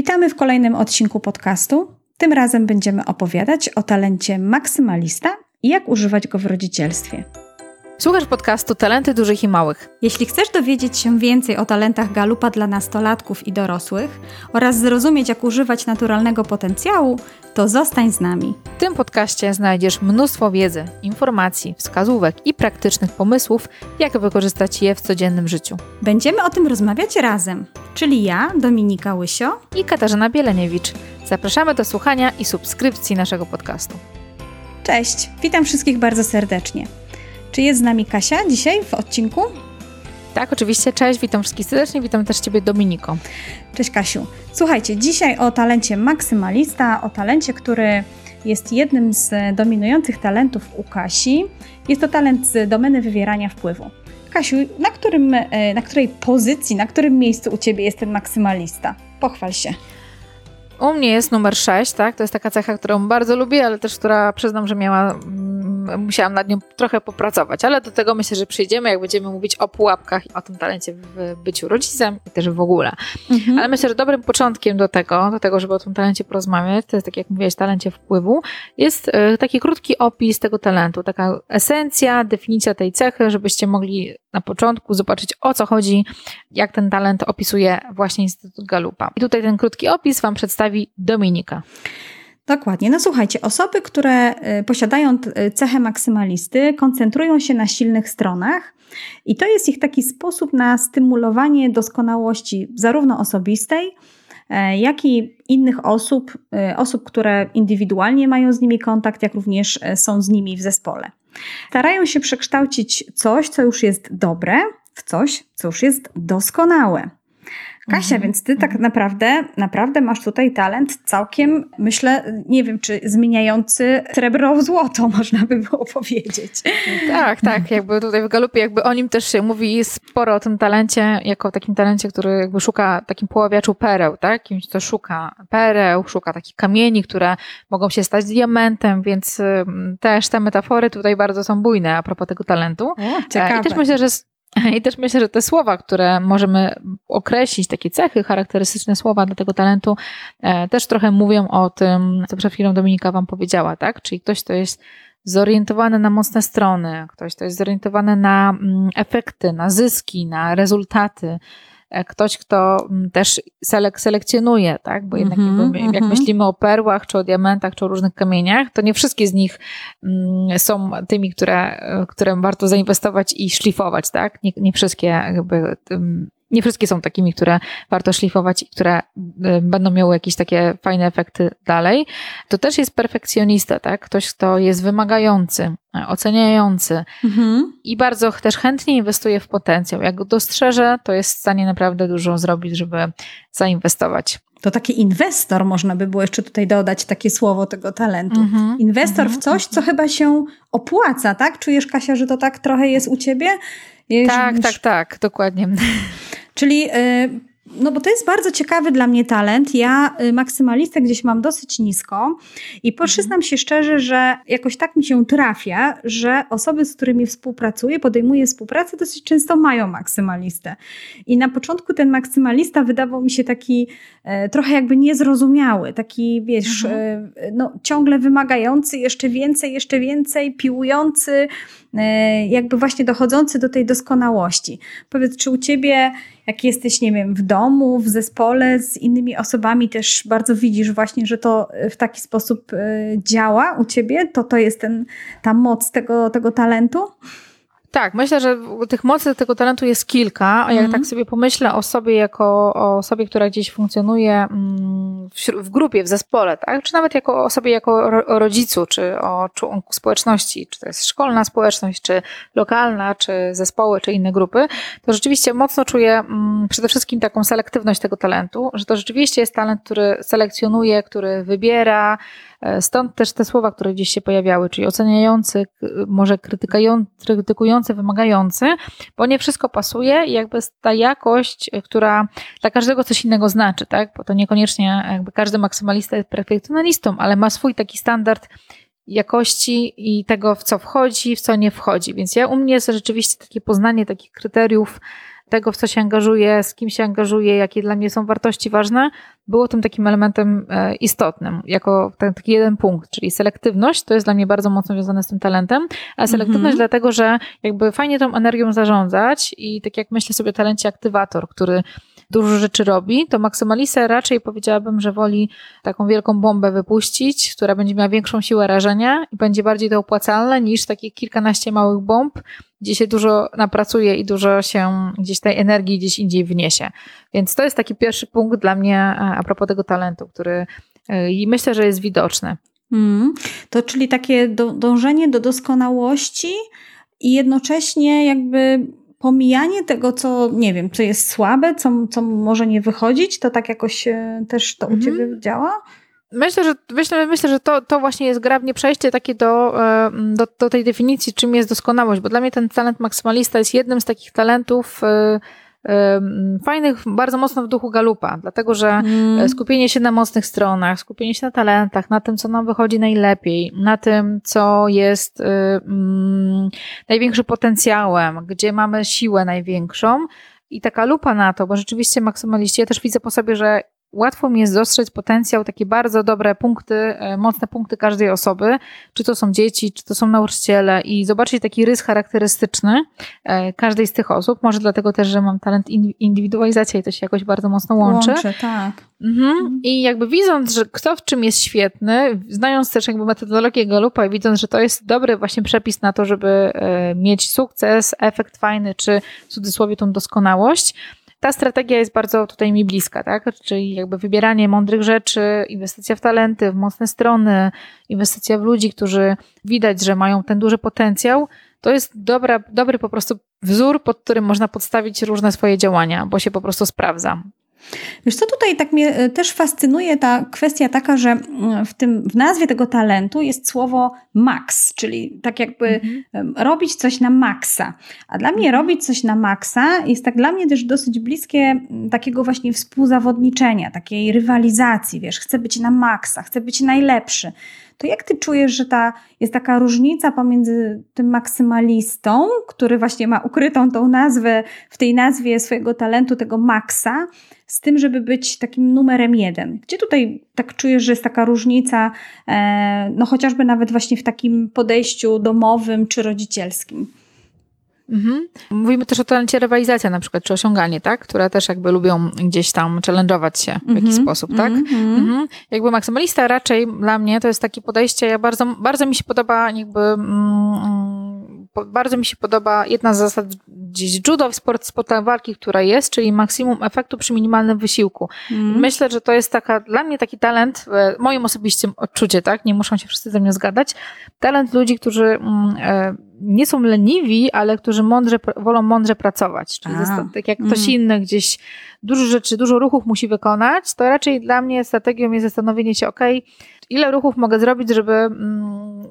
Witamy w kolejnym odcinku podcastu. Tym razem będziemy opowiadać o talencie maksymalista i jak używać go w rodzicielstwie. Słuchasz podcastu Talenty Dużych i Małych. Jeśli chcesz dowiedzieć się więcej o talentach Galupa dla nastolatków i dorosłych oraz zrozumieć, jak używać naturalnego potencjału, to zostań z nami. W tym podcaście znajdziesz mnóstwo wiedzy, informacji, wskazówek i praktycznych pomysłów, jak wykorzystać je w codziennym życiu. Będziemy o tym rozmawiać razem, czyli ja, Dominika Łysio i Katarzyna Bieleniewicz. Zapraszamy do słuchania i subskrypcji naszego podcastu. Cześć, witam wszystkich bardzo serdecznie. Czy jest z nami Kasia dzisiaj w odcinku? Tak, oczywiście. Cześć, witam wszystkich serdecznie, witam też Ciebie Dominiko. Cześć Kasiu. Słuchajcie, dzisiaj o talencie maksymalista, o talencie, który jest jednym z dominujących talentów u Kasi. Jest to talent z domeny wywierania wpływu. Kasiu, na, którym, e, na której pozycji, na którym miejscu u Ciebie jest ten maksymalista? Pochwal się. U mnie jest numer 6, tak? To jest taka cecha, którą bardzo lubię, ale też która przyznam, że miała musiałam nad nią trochę popracować, ale do tego myślę, że przyjdziemy, jak będziemy mówić o pułapkach i o tym talencie w byciu rodzicem i też w ogóle. Mhm. Ale myślę, że dobrym początkiem do tego, do tego, żeby o tym talencie porozmawiać, to jest tak jak mówiłaś, talencie wpływu, jest e, taki krótki opis tego talentu, taka esencja, definicja tej cechy, żebyście mogli na początku zobaczyć o co chodzi, jak ten talent opisuje właśnie Instytut Galupa. I tutaj ten krótki opis Wam przedstawi Dominika. Dokładnie. No słuchajcie, osoby, które y, posiadają y, cechę maksymalisty, koncentrują się na silnych stronach i to jest ich taki sposób na stymulowanie doskonałości zarówno osobistej, e, jak i innych osób, y, osób, które indywidualnie mają z nimi kontakt, jak również e, są z nimi w zespole. Starają się przekształcić coś, co już jest dobre, w coś, co już jest doskonałe. Kasia, mhm. więc ty tak mhm. naprawdę, naprawdę masz tutaj talent całkiem, myślę, nie wiem, czy zmieniający srebro w złoto, można by było powiedzieć. Tak, tak, jakby tutaj w Galupie, jakby o nim też się mówi sporo o tym talencie, jako takim talencie, który jakby szuka takim poławiaczu pereł, tak? Kimś, kto szuka pereł, szuka takich kamieni, które mogą się stać diamentem, więc też te metafory tutaj bardzo są bujne a propos tego talentu. O, ciekawe. I też myślę, że I też myślę, że te słowa, które możemy określić, takie cechy, charakterystyczne słowa dla tego talentu, e, też trochę mówią o tym, co przed chwilą Dominika Wam powiedziała, tak? Czyli ktoś, kto jest zorientowany na mocne strony, ktoś, kto jest zorientowany na mm, efekty, na zyski, na rezultaty, ktoś, kto mm, też selek selekcjonuje, tak? Bo jednak mm -hmm, jak -hmm. myślimy o perłach, czy o diamentach, czy o różnych kamieniach, to nie wszystkie z nich mm, są tymi, które, e, które warto zainwestować i szlifować, tak? Nie, nie wszystkie jakby nie wszystkie są takimi, które warto szlifować i które y, będą miały jakieś takie fajne efekty dalej. To też jest perfekcjonista, tak? Ktoś, kto jest wymagający, oceniający mhm. i bardzo też chętnie inwestuje w potencjał. Jak go dostrzeże, to jest w stanie naprawdę dużo zrobić, żeby zainwestować. To taki inwestor, można by było jeszcze tutaj dodać takie słowo tego talentu. Mm-hmm, inwestor mm-hmm, w coś, co chyba się opłaca, tak? Czujesz, Kasia, że to tak trochę jest u ciebie? tak, tak, tak, dokładnie. Czyli y, no bo to jest bardzo ciekawy dla mnie talent. Ja y, maksymalistę gdzieś mam dosyć nisko i przyznam się szczerze, że jakoś tak mi się trafia, że osoby, z którymi współpracuję, podejmuję współpracę, dosyć często mają maksymalistę. I na początku ten maksymalista wydawał mi się taki e, trochę jakby niezrozumiały, taki wiesz, mhm. e, no, ciągle wymagający jeszcze więcej, jeszcze więcej, piłujący, jakby właśnie dochodzący do tej doskonałości. Powiedz, czy u ciebie jak jesteś, nie wiem, w domu, w zespole z innymi osobami, też bardzo widzisz właśnie, że to w taki sposób e, działa u ciebie, to to jest ten, ta moc tego, tego talentu? Tak, myślę, że tych mocy tego talentu jest kilka. A jak mm. tak sobie pomyślę o sobie jako o osobie, która gdzieś funkcjonuje mm, w, w, grupie, w zespole, tak? czy nawet jako osobie jako ro, o rodzicu, czy o członku społeczności, czy to jest szkolna społeczność, czy lokalna, czy zespoły, czy inne grupy, to rzeczywiście mocno czuję mm, przede wszystkim taką selektywność tego talentu, że to rzeczywiście jest talent, który selekcjonuje, który wybiera, stąd też te słowa, które gdzieś się pojawiały, czyli oceniający, może krytykujący, wymagający, bo nie wszystko pasuje i jakby ta jakość, e, która dla każdego coś innego znaczy, tak? Bo to niekoniecznie jakby każdy maksymalista jest perfekcjonalistą, ale ma swój taki standard jakości i tego, w co wchodzi, w co nie wchodzi. Więc ja u mnie jest rzeczywiście takie poznanie takich kryteriów, tego, w co się angażuję, z kim się angażuję, jakie dla mnie są wartości ważne, było tym takim elementem e, istotnym, jako taki jeden punkt, czyli selektywność, to jest dla mnie bardzo mocno związane z tym talentem, a selektywność mm -hmm. dlatego, że jakby fajnie tą energią zarządzać i tak jak myślę sobie o talencie aktywator, który dużo rzeczy robi, to maksymalista raczej powiedziałabym, że woli taką wielką bombę wypuścić, która będzie miała większą siłę rażenia i będzie bardziej to opłacalne niż takie kilkanaście małych bomb, gdzie się dużo napracuje i dużo się gdzieś tej energii gdzieś indziej wniesie. Więc to jest taki pierwszy punkt dla mnie e, a propos tego talentu, który e, i myślę, że jest widoczny. Mm, to czyli takie do, dążenie do doskonałości i jednocześnie jakby pomijanie tego, co nie wiem, co jest słabe, co, co może nie wychodzić, to tak jakoś e, też to u ciebie działa? Myślę, że, myślę, myślę, że to, to właśnie jest grabnie przejście takie do, e, do, do tej definicji, czym jest doskonałość, bo dla mnie ten talent maksymalista jest jednym z takich talentów, e, fajnych, bardzo mocno w duchu galupa, dlatego że mm. skupienie się na mocnych stronach, skupienie się na talentach, na tym, co nam wychodzi najlepiej, na tym, co jest um, największym potencjałem, gdzie mamy siłę największą. I taka lupa na to, bo rzeczywiście maksymaliści, ja też widzę po sobie, że łatwo mi jest dostrzec potencjał, takie bardzo dobre punkty, e, mocne punkty każdej osoby, czy to są dzieci, czy to są nauczyciele i zobaczyć taki rys charakterystyczny e, każdej z tych osób. Może dlatego też, że mam talent indywidualizacji i to się jakoś bardzo mocno łączy. Łączy, tak. Mhm. mhm. I jakby widząc, że kto w czym jest świetny, znając też jakby metodologię Galupa i widząc, że to jest dobry właśnie przepis na to, żeby e, mieć sukces, efekt fajny, czy w cudzysłowie tą doskonałość, ta strategia jest bardzo tutaj mi bliska, tak? Czyli jakby wybieranie mądrych rzeczy, inwestycja w talenty, w mocne strony, inwestycja w ludzi, którzy widać, że mają ten duży potencjał, to jest dobra, dobry po prostu wzór, pod którym można podstawić różne swoje działania, bo się po prostu sprawdza. Wiesz co, tutaj tak mnie e, też fascynuje ta kwestia taka, że mm, w, tym, w nazwie tego talentu jest słowo max, czyli tak jakby mhm. robić coś na maksa. A dla mnie mhm. robić coś na maksa jest tak dla mnie też dosyć bliskie takiego właśnie współzawodniczenia, takiej rywalizacji, wiesz, chcę być na maksa, chcę być najlepszy. To jak ty czujesz, że ta jest taka różnica pomiędzy tym maksymalistą, który właśnie ma ukrytą tą nazwę w tej nazwie swojego talentu, tego maksa, z tym, żeby być takim numerem jeden. Gdzie tutaj tak czujesz, że jest taka różnica, e, no chociażby nawet właśnie w takim podejściu domowym czy rodzicielskim? Mhm. Mówimy też o talencie rywalizacja na przykład, czy osiąganie, tak? Które też jakby lubią gdzieś tam challenge'ować się w mhm. jakiś sposób, tak? Mhm. mhm. Jakby maksymalista raczej dla mnie to jest takie podejście, ja bardzo, bardzo mi się podoba jakby mm, bardzo mi się podoba jedna z zasad gdzieś judo w sport, sportach walki, która jest, czyli maksimum efektu przy minimalnym wysiłku. Mm. Myślę, że to jest taka, dla mnie taki talent, e, moim osobistym odczucie, tak? Nie muszą się wszyscy ze mnie zgadać. Talent ludzi, którzy mm, e, nie są leniwi, ale którzy mądrze, wolą mądrze pracować. Czyli tak jak ktoś mm. inny gdzieś dużo rzeczy, dużo ruchów musi wykonać, to raczej dla mnie strategią jest zastanowienie się, ok, ile ruchów mogę zrobić, żeby mm,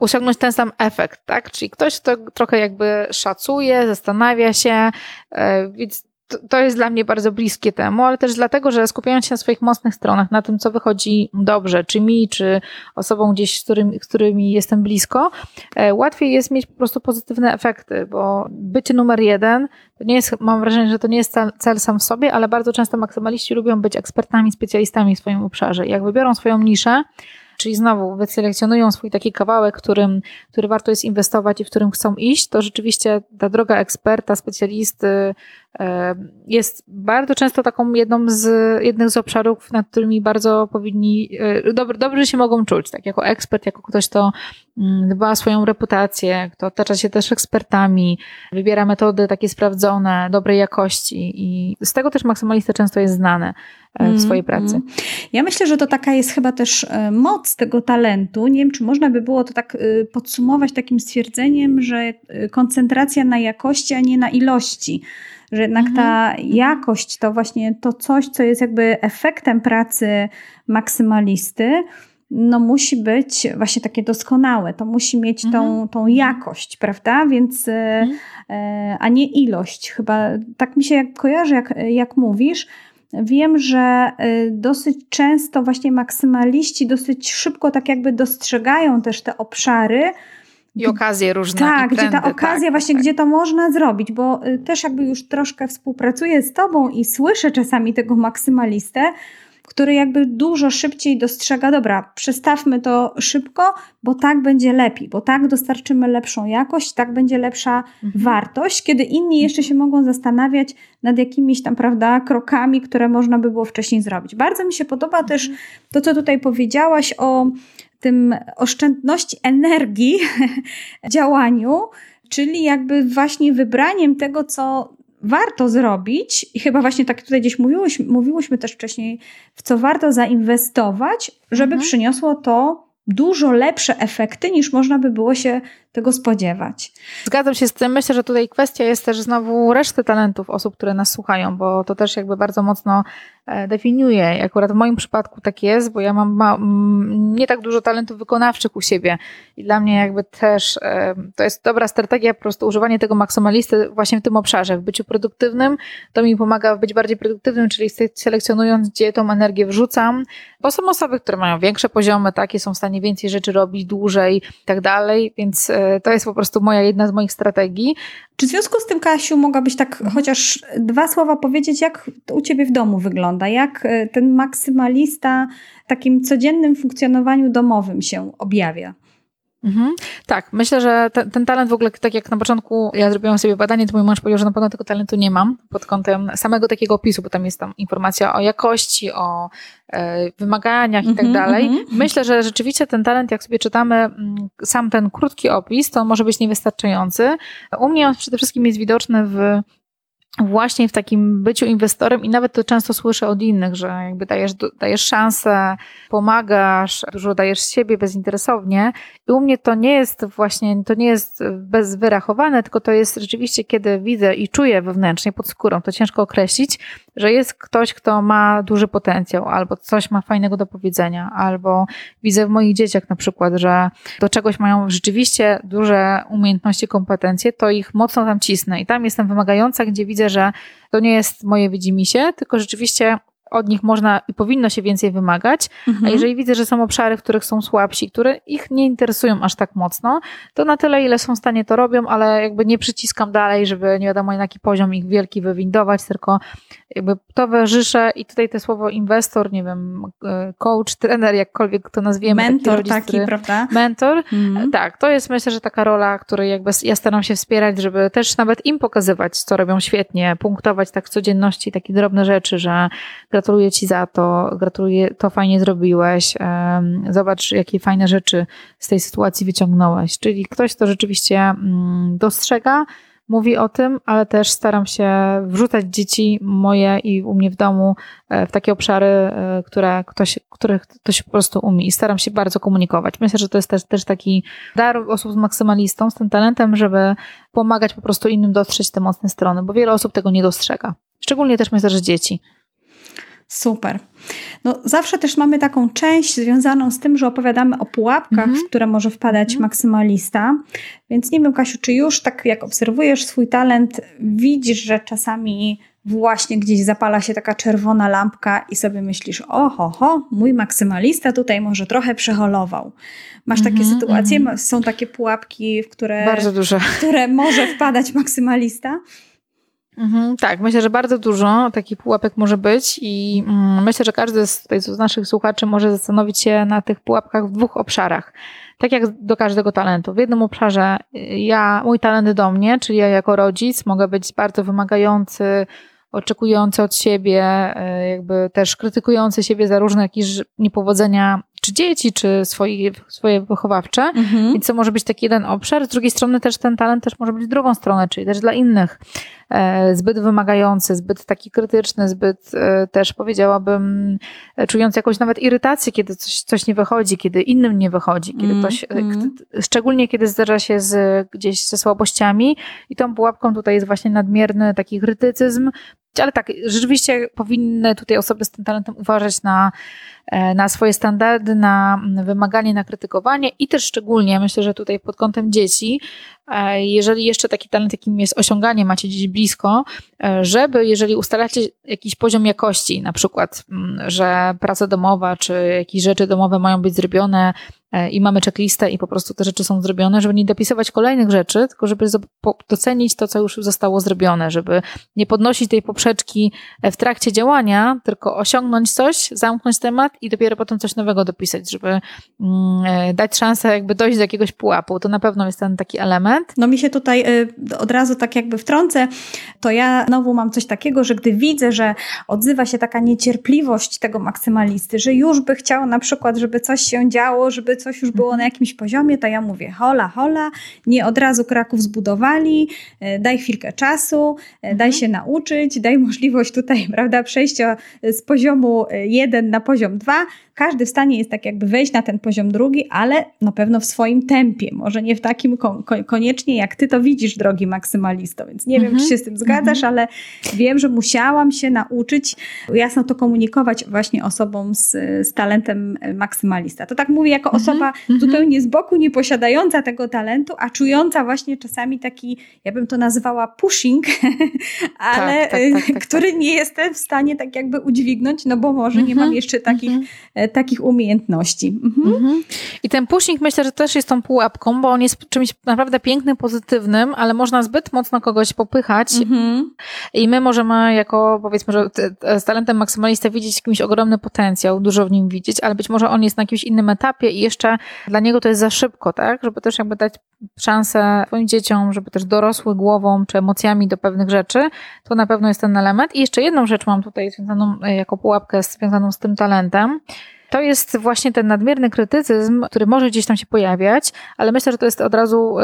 osiągnąć ten sam efekt, tak? Czyli ktoś, kto trochę jakby szacuje, zastanawia się, e, więc to jest dla mnie bardzo bliskie temu, ale też dlatego, że skupiając się na swoich mocnych stronach, na tym, co wychodzi dobrze, czy mi, czy osobom gdzieś, z którymi, z którymi jestem blisko, e, łatwiej jest mieć po prostu pozytywne efekty, bo bycie numer jeden, to nie jest, mam wrażenie, że to nie jest cel sam w sobie, ale bardzo często maksymaliści lubią być ekspertami, specjalistami w swoim obszarze. Jak wybiorą swoją niszę, czyli znowu wyselekcjonują swój taki kawałek, którym, który warto jest inwestować i w którym chcą iść, to rzeczywiście ta droga eksperta, specjalisty, jest bardzo często taką jedną z, jednych z obszarów, nad którymi bardzo powinni, e, dobrze, dobrze się mogą czuć, tak jako ekspert, jako ktoś, kto mm, dba o swoją reputację, kto otacza się też ekspertami, wybiera metody takie sprawdzone, dobrej jakości i z tego też maksymalista często jest znany e, w swojej mm, pracy. Ja myślę, że to taka jest chyba też moc tego talentu. Nie wiem, czy można by było to tak podsumować takim stwierdzeniem, że koncentracja na jakości, a nie na ilości że jednak mhm. ta jakość to właśnie to coś, co jest jakby efektem pracy maksymalisty, no musi być właśnie takie doskonałe, to musi mieć tą, mhm. tą jakość, prawda? Więc, e, mhm. e, a nie ilość. Chyba tak mi się jak kojarzy, jak, jak mówisz. Wiem, że e, dosyć często właśnie maksymaliści dosyć szybko tak jakby dostrzegają też te obszary, I okazje różne. Tak, trendy, gdzie ta okazja tak, właśnie, tak. gdzie to można zrobić, bo y, też jakby już troszkę współpracuję z tobą i słyszę czasami tego maksymalistę, który jakby dużo szybciej dostrzega, dobra, przestawmy to szybko, bo tak będzie lepiej, bo tak dostarczymy lepszą jakość, tak będzie lepsza mhm. wartość, kiedy inni jeszcze się mogą zastanawiać nad jakimiś tam, prawda, krokami, które można by było wcześniej zrobić. Bardzo mi się podoba mhm. też to, co tutaj powiedziałaś o tym oszczędności energii działaniu, czyli jakby właśnie wybraniem tego, co warto zrobić, i chyba właśnie tak tutaj gdzieś mówiłyśmy, mówiłyśmy też wcześniej, w co warto zainwestować, żeby mhm. przyniosło to dużo lepsze efekty, niż można by było się tego spodziewać. Zgadzam się z tym. Myślę, że tutaj kwestia jest też znowu reszty talentów osób, które nas słuchają, bo to też jakby bardzo mocno e, definiuje. Akurat w moim przypadku tak jest, bo ja mam ma, nie tak dużo talentów wykonawczych u siebie i dla mnie jakby też e, to jest dobra strategia, po prostu używanie tego maksymalisty właśnie w tym obszarze, w byciu produktywnym. To mi pomaga być bardziej produktywnym, czyli selekcjonując, gdzie tą energię wrzucam, bo są osoby, które mają większe poziomy, takie są w stanie więcej rzeczy robić dłużej i tak dalej, więc e, to jest po prostu moja jedna z moich strategii. Czy w związku z tym, Kasiu, mogłabyś tak chociaż dwa słowa powiedzieć, jak u Ciebie w domu wygląda? Jak e, ten maksymalista w takim codziennym funkcjonowaniu domowym się objawia? Mhm. Tak, myślę, że ten, ten, talent w ogóle, tak jak na początku ja zrobiłam sobie badanie, to mój mąż powiedział, że na pewno tego talentu nie mam pod kątem samego takiego opisu, bo tam jest tam informacja o jakości, o e, wymaganiach i tak mhm, dalej. Mhm. Myślę, że rzeczywiście ten talent, jak sobie czytamy mm, sam ten krótki opis, to może być niewystarczający. U mnie on przede wszystkim jest widoczny w właśnie w takim byciu inwestorem i nawet to często słyszę od innych, że jakby dajesz, dajesz szansę, pomagasz, dużo dajesz siebie bezinteresownie. I u mnie to nie jest właśnie, to nie jest bezwyrachowane, tylko to jest rzeczywiście, kiedy widzę i czuję wewnętrznie pod skórą, to ciężko określić, że jest ktoś, kto ma duży potencjał, albo coś ma fajnego do powiedzenia, albo widzę w moich dzieciach na przykład, że do czegoś mają rzeczywiście duże umiejętności, kompetencje, to ich mocno tam cisnę. I tam jestem wymagająca, gdzie widzę, że to nie jest moje widzimisię, tylko rzeczywiście od nich można i powinno się więcej wymagać, mhm. a jeżeli widzę, że są obszary, w których są słabsi, które ich nie interesują aż tak mocno, to na tyle, ile są w stanie to robią, ale jakby nie przyciskam dalej, żeby nie wiadomo jaki poziom ich wielki wywindować, tylko jakby towarzyszę i tutaj te słowo inwestor, nie wiem, e, coach, trener, jakkolwiek to nazwiemy. Mentor taki, rodzic, taki prawda? Mentor. Mhm. Tak, to jest myślę, że taka rola, której jakby ja staram się wspierać, żeby też nawet im pokazywać, co robią świetnie, punktować tak w codzienności takie drobne rzeczy, że gratuluję Ci za to, gratuluję, to fajnie zrobiłeś, zobacz, jakie fajne rzeczy z tej sytuacji wyciągnąłeś. Czyli ktoś, kto rzeczywiście mm, dostrzega, mówi o tym, ale też staram się wrzucać dzieci moje i u mnie w domu e, w takie obszary, e, które ktoś, których ktoś po prostu umie i staram się bardzo komunikować. Myślę, że to jest też, też taki dar osób z maksymalistą, z tym talentem, żeby pomagać po prostu innym dotrzeć te mocne strony, bo wiele osób tego nie dostrzega. Szczególnie też myślę, że dzieci. Super. No, zawsze też mamy taką część związaną z tym, że opowiadamy o pułapkach, -hmm. w które może wpadać -hmm. maksymalista. Więc nie wiem, Kasiu, czy już tak jak obserwujesz swój talent, widzisz, że czasami właśnie gdzieś zapala się taka czerwona lampka i sobie myślisz, oho, ho, mój maksymalista tutaj może trochę przeholował. Masz takie mm -hmm, sytuacje, są takie pułapki, w które, Bardzo duże. w które może wpadać maksymalista? Mhm, tak, myślę, że bardzo dużo takich pułapek może być i mm, myślę, że każdy z, tutaj z naszych słuchaczy może zastanowić się na tych pułapkach w dwóch obszarach. Tak jak do każdego talentu. W jednym obszarze y, ja, mój talent do mnie, czyli ja jako rodzic mogę być bardzo wymagający, oczekujący od siebie, y, jakby też krytykujący siebie za różne jakieś niepowodzenia czy dzieci, czy swoje, swoje wychowawcze. Mhm. I co może być taki jeden obszar. Z drugiej strony też ten talent też może być drugą stronę, czyli też dla innych. E, zbyt wymagający, zbyt taki krytyczny, zbyt e, też powiedziałabym e, czujący jakąś nawet irytację, kiedy coś, coś nie wychodzi, kiedy innym nie wychodzi, kiedy mm, ktoś, mm. szczególnie kiedy zdarza się z, gdzieś ze słabościami i tą pułapką tutaj jest właśnie nadmierny taki krytycyzm, ale tak, rzeczywiście powinny tutaj osoby z tym talentem uważać na, na swoje standardy, na wymaganie, na krytykowanie i też szczególnie, myślę, że tutaj pod kątem dzieci, jeżeli jeszcze taki talent, jakim jest osiąganie, macie gdzieś blisko, e, żeby jeżeli ustalacie jakiś poziom jakości, na przykład, mm, że praca domowa czy jakieś rzeczy domowe mają być zrobione e, i mamy checklistę i po prostu te rzeczy są zrobione, żeby nie dopisywać kolejnych rzeczy, tylko żeby docenić to, co już zostało zrobione, żeby nie podnosić tej poprzeczki w trakcie działania, tylko osiągnąć coś, zamknąć temat i dopiero potem coś nowego dopisać, żeby mm, dać szansę jakby dojść do jakiegoś pułapu. To na pewno jest ten taki element. No mi się tutaj od razu tak jakby wtrącę, to ja znowu mam coś takiego, że gdy widzę, że odzywa się taka niecierpliwość tego maksymalisty, że już by chciał na przykład, żeby coś się działo, żeby coś już było na jakimś poziomie, to ja mówię hola, hola, nie od razu Kraków zbudowali, e, daj chwilkę czasu, e, daj mhm. się nauczyć, daj możliwość tutaj, prawda, przejścia z poziomu 1 na poziom 2, każdy w stanie jest tak jakby wejść na ten poziom drugi, ale na pewno w swoim tempie, może nie w takim koniecznie jak ty to widzisz, drogi maksymalisto, więc nie wiem, czy się z tym zgadzasz, ale wiem, że musiałam się nauczyć jasno to komunikować właśnie osobom z, z talentem maksymalista. To tak mówię jako osoba zupełnie z boku, nie posiadająca tego talentu, a czująca właśnie czasami taki, ja bym to nazywała pushing, ale tak, tak, tak, tak który tak. nie jestem w stanie tak jakby udźwignąć, no bo może nie mam jeszcze takich e, takich umiejętności. Mhm. Mhm. I ten pushing myślę, że też jest tą pułapką, bo on jest czymś naprawdę pięknym, pozytywnym, ale można zbyt mocno kogoś popychać mhm. i my możemy jako powiedzmy, że z talentem maksymalista widzieć jakiś ogromny potencjał, dużo w nim widzieć, ale być może on jest na jakimś innym etapie i jeszcze dla niego to jest za szybko, tak? Żeby też jakby dać szansę swoim dzieciom, żeby też dorosły głową czy emocjami do pewnych rzeczy, to na pewno jest ten element. I jeszcze jedną rzecz mam tutaj związaną e, jako pułapkę związaną z tym talentem to jest właśnie ten nadmierny krytycyzm, który może gdzieś tam się pojawiać, ale myślę, że to jest od razu,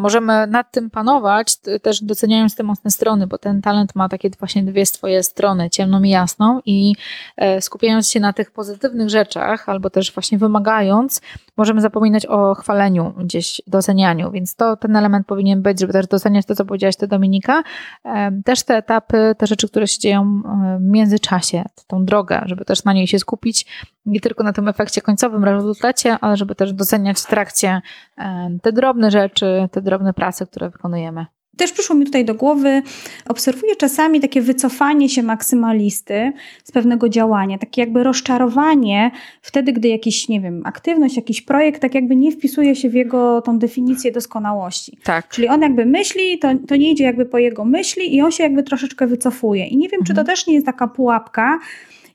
możemy nad tym panować, też doceniając te mocne strony, bo ten talent ma takie właśnie dwie swoje strony, ciemną i jasną i e, skupiając się na tych pozytywnych rzeczach, albo też właśnie wymagając, możemy zapominać o chwaleniu gdzieś, docenianiu, więc to ten element powinien być, żeby też doceniać to, co powiedziałaś ty Dominika, też te etapy, te rzeczy, które się dzieją e, w międzyczasie, tą drogę, żeby też na niej się skupić, nie tylko na tym efekcie końcowym, rezultacie, ale żeby też doceniać w trakcie te drobne rzeczy, te drobne prace, które wykonujemy. Też przyszło mi tutaj do głowy, obserwuję czasami takie wycofanie się maksymalisty z pewnego działania, takie jakby rozczarowanie wtedy, gdy jakiś, nie wiem, aktywność, jakiś projekt tak jakby nie wpisuje się w jego tą definicję doskonałości. Tak. Czyli on jakby myśli, to, to nie idzie jakby po jego myśli i on się jakby troszeczkę wycofuje. I nie wiem, mhm. czy to mhm. też nie jest taka pułapka,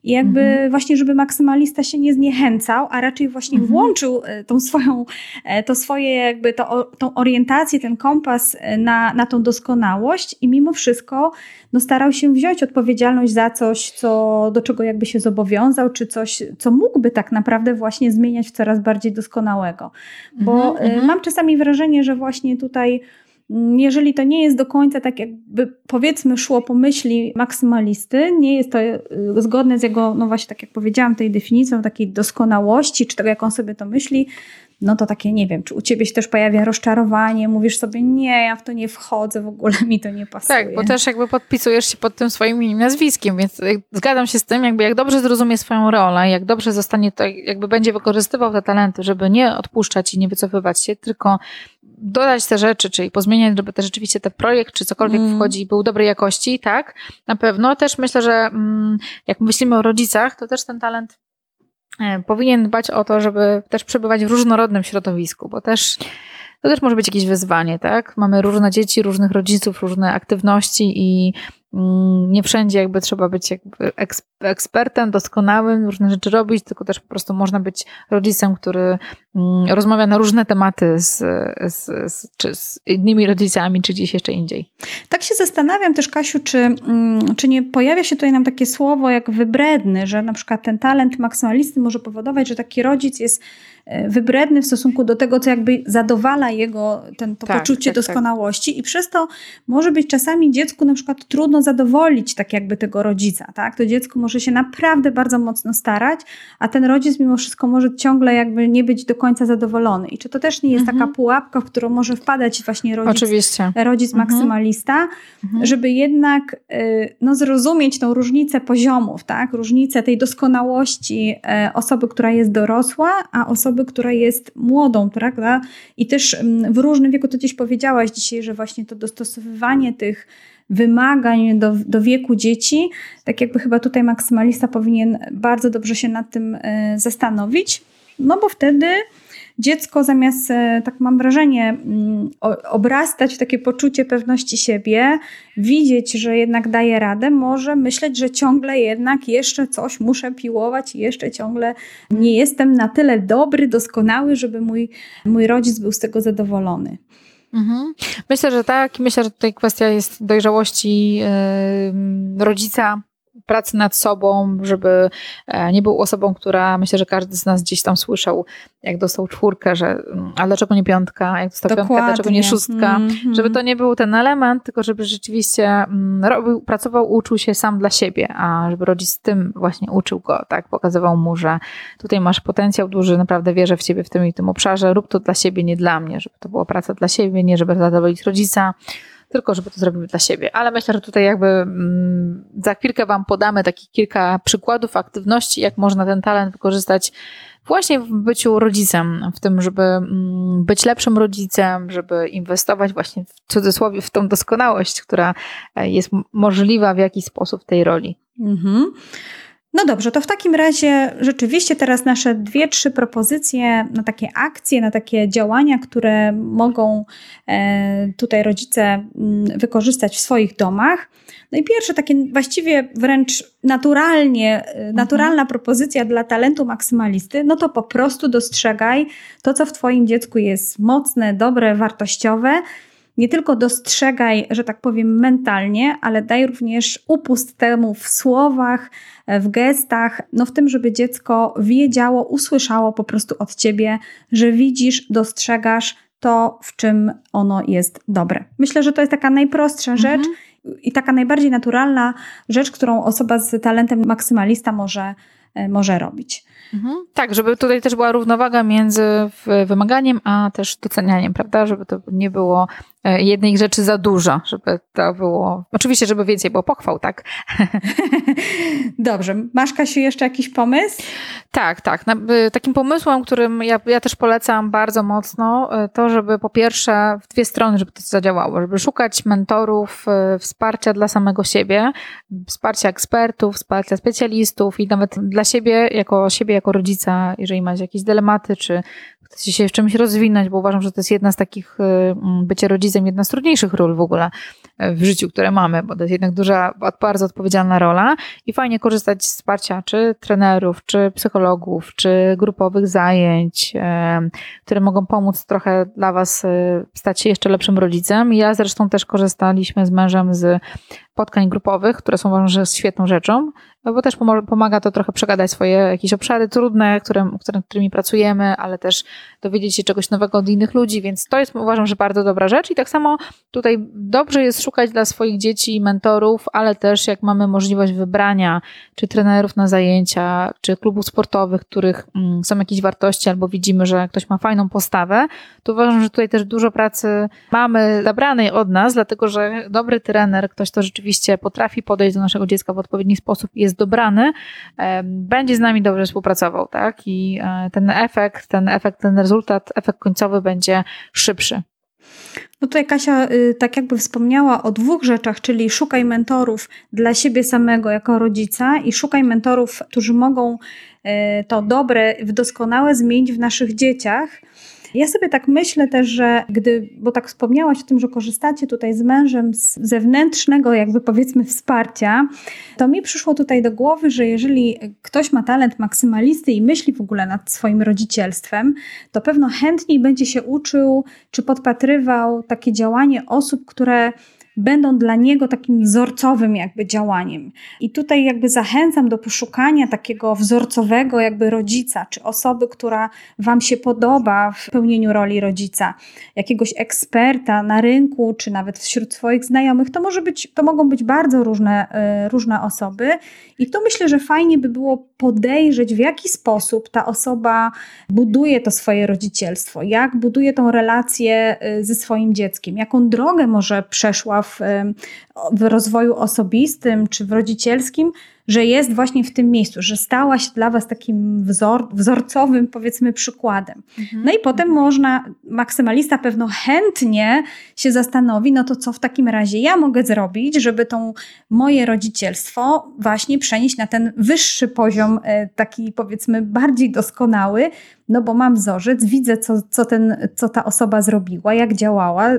i jakby mhm. właśnie, żeby maksymalista się nie zniechęcał, a raczej właśnie mhm. włączył e, tą swoją, e, to swoje jakby to, tą orientację, ten kompas e, na, na tą doskonałość i mimo wszystko no, starał się wziąć odpowiedzialność za coś, co, do czego jakby się zobowiązał, czy coś, co mógłby tak naprawdę właśnie zmieniać w coraz bardziej doskonałego. Bo mhm. mhm. mam czasami wrażenie, że właśnie tutaj jeżeli to nie jest do końca tak jakby powiedzmy szło po myśli maksymalisty, nie jest to y, zgodne z jego, no właśnie tak jak powiedziałam, tej definicją takiej doskonałości, czy tego jak on sobie to myśli, no to takie nie wiem, czy u ciebie się też pojawia rozczarowanie, mówisz sobie nie, ja w to nie wchodzę, w ogóle mi to nie pasuje. Tak, bo też jakby podpisujesz się pod tym swoim imieniem, nazwiskiem, więc zgadzam się z tym, jakby jak dobrze zrozumie swoją rolę, jak dobrze zostanie to, jakby będzie wykorzystywał te talenty, żeby nie odpuszczać i nie wycofywać się, tylko dodać te rzeczy, czyli pozmieniać, żeby też rzeczywiście ten projekt, czy cokolwiek mm. wchodzi, był dobrej jakości, tak, na pewno. Też myślę, że mm, jak myślimy o rodzicach, to też ten talent e, powinien dbać o to, żeby też przebywać w różnorodnym środowisku, bo też to też może być jakieś wyzwanie, tak? Mamy różne dzieci, różnych rodziców, różne aktywności i nie wszędzie jakby trzeba być jakby ekspertem, doskonałym, różne rzeczy robić, tylko też po prostu można być rodzicem, który mm, rozmawia na różne tematy z, z, z, czy z innymi rodzicami, czy gdzieś jeszcze indziej. Tak się zastanawiam też, Kasiu, czy, mm, czy nie pojawia się tutaj nam takie słowo jak wybredny, że na przykład ten talent maksymalisty może powodować, że taki rodzic jest e, wybredny w stosunku do tego, co jakby zadowala jego ten, to tak, poczucie tak, tak. doskonałości tak. i przez to może być czasami dziecku na przykład trudno zadowolić tak jakby tego rodzica, tak? To dziecko może się naprawdę bardzo mocno starać, a ten rodzic mimo wszystko może ciągle jakby nie być do końca zadowolony. I czy to też nie jest mhm. taka pułapka, w którą może wpadać właśnie rodzic, Oczywiście. rodzic mhm. maksymalista, mhm. żeby jednak y, no, zrozumieć tą różnicę poziomów, tak? Różnicę tej doskonałości y, osoby, która jest dorosła, a osoby, która jest młodą, prawda? I też mm, w różnym wieku, to gdzieś powiedziałaś dzisiaj, że właśnie to dostosowywanie tych wymagań do, do wieku dzieci, tak jakby chyba tutaj maksymalista powinien bardzo dobrze się nad tym e, zastanowić. no bo wtedy dziecko zamiast, e, tak mam wrażenie, mm, obrastać w takie poczucie pewności siebie, widzieć, że jednak daje radę, może myśleć, że ciągle jednak jeszcze coś muszę piłować jeszcze ciągle nie jestem na tyle dobry, doskonały, żeby mój, mój rodzic był z tego zadowolony. Mhm. Myślę, że tak. Myślę, że tutaj kwestia jest dojrzałości rodzica pracy nad sobą, żeby e, nie był osobą, która myślę, że każdy z nas gdzieś tam słyszał, jak dostał czwórkę, że mm, a dlaczego nie piątka, jak dostał Dokładnie. piątkę, dlaczego nie szóstka, mm -hmm. żeby to nie był ten element, tylko żeby rzeczywiście mm, robił, pracował, uczył się sam dla siebie, a żeby rodzic tym właśnie uczył go, tak, pokazywał mu, że tutaj masz potencjał duży, naprawdę wierzę w ciebie w tym i tym obszarze, rób to dla siebie, nie dla mnie, żeby to była praca dla siebie, nie żeby zadowolić rodzica, tylko żeby to zrobili dla siebie. Ale myślę, że tutaj jakby mm, za chwilkę Wam podamy takich kilka przykładów aktywności, jak można ten talent wykorzystać właśnie w byciu rodzicem, w tym, żeby mm, być lepszym rodzicem, żeby inwestować właśnie w cudzysłowie w tą doskonałość, która e, jest możliwa w jakiś sposób w tej roli. Mhm. No dobrze, to w takim razie rzeczywiście teraz nasze dwie, trzy propozycje na takie akcje, na takie działania, które mogą e, tutaj rodzice mm, wykorzystać w swoich domach. No i pierwsze takie właściwie wręcz naturalnie, e, mhm. naturalna propozycja dla talentu maksymalisty, no to po prostu dostrzegaj to, co w Twoim dziecku jest mocne, dobre, wartościowe nie tylko dostrzegaj, że tak powiem, mentalnie, ale daj również upust temu w słowach, w gestach, no w tym, żeby dziecko wiedziało, usłyszało po prostu od ciebie, że widzisz, dostrzegasz to, w czym ono jest dobre. Myślę, że to jest taka najprostsza mhm. rzecz i taka najbardziej naturalna rzecz, którą osoba z talentem maksymalista może, e, może robić. Mhm. Tak, żeby tutaj też była równowaga między wymaganiem, a też docenianiem, prawda? Żeby to nie było jednej rzeczy za dużo, żeby to było. Oczywiście, żeby więcej było pochwał, tak? Dobrze. Masz, Kasiu, jeszcze jakiś pomysł? Tak, tak. Takim pomysłem, którym ja, ja też polecam bardzo mocno, e, to, żeby po pierwsze w dwie strony, żeby to zadziałało, żeby szukać mentorów, e, wsparcia dla samego siebie, wsparcia ekspertów, wsparcia specjalistów i nawet dla siebie, jako siebie, jako rodzica, jeżeli macie jakieś dylematy, czy chcecie się w czymś rozwinąć, bo uważam, że to jest jedna z takich, bycie rodzicem rodzicem jedna z trudniejszych ról w ogóle e, w życiu, które mamy, bo to jest jednak duża, bardzo odpowiedzialna rola i fajnie korzystać z wsparcia czy trenerów, czy psychologów, czy grupowych zajęć, e, które mogą pomóc trochę dla Was e, stać się jeszcze lepszym rodzicem. Ja zresztą też korzystaliśmy z mężem z spotkań grupowych, które są uważam, że świetną rzeczą, bo też pomaga to trochę przegadać swoje jakieś obszary trudne, które, którymi pracujemy, ale też dowiedzieć się czegoś nowego od innych ludzi, więc to jest uważam, że bardzo dobra rzecz. I tak samo tutaj dobrze jest szukać dla swoich dzieci mentorów, ale też jak mamy możliwość wybrania czy trenerów na zajęcia, czy klubów sportowych, których mm, są jakieś wartości albo widzimy, że ktoś ma fajną postawę, to uważam, że tutaj też dużo pracy mamy zabranej od nas, dlatego że dobry trener, ktoś to rzeczywiście rzeczywiście potrafi podejść do naszego dziecka w odpowiedni sposób i jest dobrany, będzie z nami dobrze współpracował, tak? I e, ten efekt, ten efekt, ten rezultat, efekt końcowy będzie szybszy. No tutaj Kasia y, tak jakby wspomniała o dwóch rzeczach, czyli szukaj mentorów dla siebie samego jako rodzica i szukaj mentorów, którzy mogą y, to dobre, doskonałe zmienić w naszych dzieciach. Ja sobie tak myślę też, że gdy, bo tak wspomniałaś o tym, że korzystacie tutaj z mężem z zewnętrznego, jakby powiedzmy, wsparcia, to mi przyszło tutaj do głowy, że jeżeli ktoś ma talent maksymalisty i myśli w ogóle nad swoim rodzicielstwem, to pewno chętniej będzie się uczył czy podpatrywał takie działanie osób, które będą dla niego takim wzorcowym jakby działaniem. I tutaj jakby zachęcam do poszukania takiego wzorcowego jakby rodzica, czy osoby, która Wam się podoba w pełnieniu roli rodzica, jakiegoś eksperta na rynku, czy nawet wśród swoich znajomych. To może być, to mogą być bardzo różne, y, różne osoby. I tu myślę, że fajnie by było podejrzeć, w jaki sposób ta osoba buduje to swoje rodzicielstwo, jak buduje tą relację y, ze swoim dzieckiem, jaką drogę może przeszła w, w rozwoju osobistym czy w rodzicielskim, że jest właśnie w tym miejscu, że stała się dla Was takim wzor, wzorcowym, powiedzmy, przykładem. Mhm. No i potem można, maksymalista pewno chętnie się zastanowi, no to co w takim razie ja mogę zrobić, żeby tą moje rodzicielstwo właśnie przenieść na ten wyższy poziom, e, taki powiedzmy bardziej doskonały, no bo mam wzorzec, widzę, co, co, ten, co ta osoba zrobiła, jak działała,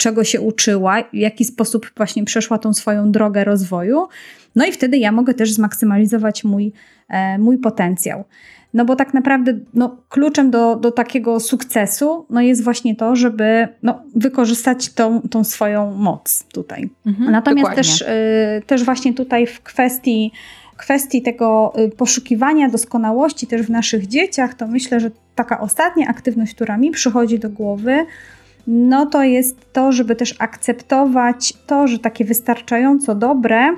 czego się uczyła, w jaki sposób właśnie przeszła tą swoją drogę rozwoju. No i wtedy ja mogę też zmaksymalizować mój, e, mój potencjał. No bo tak naprawdę no, kluczem do, do takiego sukcesu no, jest właśnie to, żeby no, wykorzystać tą, tą swoją moc tutaj. Mhm, Natomiast też, y, też właśnie tutaj w kwestii kwestii tego y, poszukiwania doskonałości też w naszych dzieciach, to myślę, że taka ostatnia aktywność, która mi przychodzi do głowy, no to jest to, żeby też akceptować to, że takie wystarczająco dobre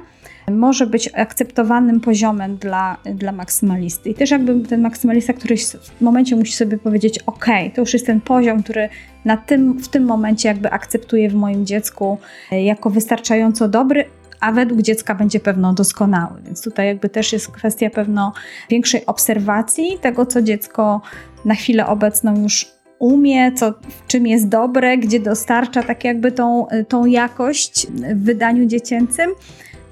może być akceptowanym poziomem dla, dla maksymalisty. I też jakby ten maksymalista, który w momencie musi sobie powiedzieć, ok, to już jest ten poziom, który na tym, w tym momencie jakby akceptuję w moim dziecku e, jako wystarczająco dobry, a według dziecka będzie pewno doskonały. Więc tutaj jakby też jest kwestia pewno większej obserwacji tego, co dziecko na chwilę obecną już umie, co, w czym jest dobre, gdzie dostarcza tak jakby tą, tą jakość w wydaniu dziecięcym.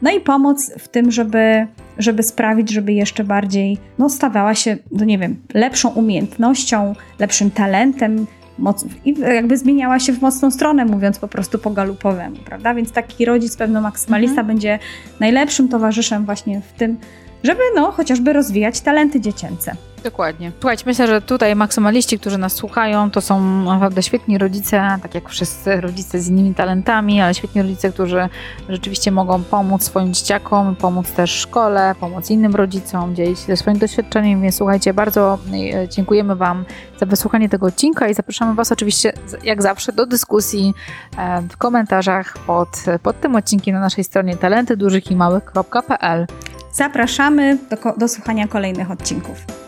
No i pomoc w tym, żeby, żeby sprawić, żeby jeszcze bardziej no, stawała się, no nie wiem, lepszą umiejętnością, lepszym talentem, moc, i jakby zmieniała się w mocną stronę, mówiąc po prostu po galupowemu, prawda? Więc taki rodzic, pewno maksymalista, mhm. będzie najlepszym towarzyszem właśnie w tym, żeby no, chociażby rozwijać talenty dziecięce. Dokładnie. Słuchajcie, myślę, że tutaj maksymaliści, którzy nas słuchają, to są naprawdę świetni rodzice, tak jak wszyscy rodzice z innymi talentami, ale świetni rodzice, którzy rzeczywiście mogą pomóc swoim dzieciakom, pomóc też szkole, pomóc innym rodzicom, dzielić się swoim doświadczeniem, więc słuchajcie, bardzo e, dziękujemy Wam za wysłuchanie tego odcinka i zapraszamy Was oczywiście, jak zawsze, do dyskusji e, w komentarzach pod, pod tym odcinkiem na naszej stronie talentydużychimałych.pl Zapraszamy do, do słuchania kolejnych odcinków.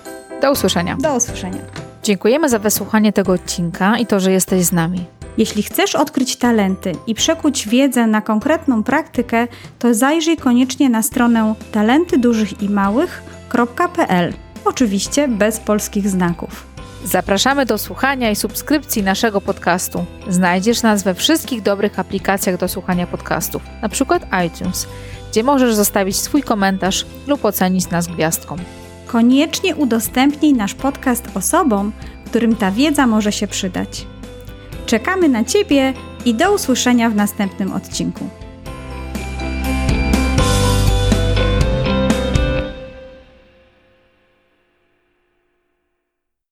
Do usłyszenia. Do usłyszenia. Dziękujemy za wysłuchanie tego odcinka i to, że jesteś z nami. Jeśli chcesz odkryć talenty i przekuć wiedzę na konkretną praktykę, to zajrzyj koniecznie na stronę talentydużychimałych.pl. Oczywiście bez polskich znaków. Zapraszamy do słuchania i subskrypcji naszego podcastu. Znajdziesz nas we wszystkich dobrych aplikacjach do słuchania podcastów, np. iTunes, gdzie możesz zostawić swój komentarz lub ocenić nas gwiazdką. Koniecznie udostępnij nasz podcast osobom, którym ta wiedza może się przydać. Czekamy na Ciebie i do usłyszenia w następnym odcinku.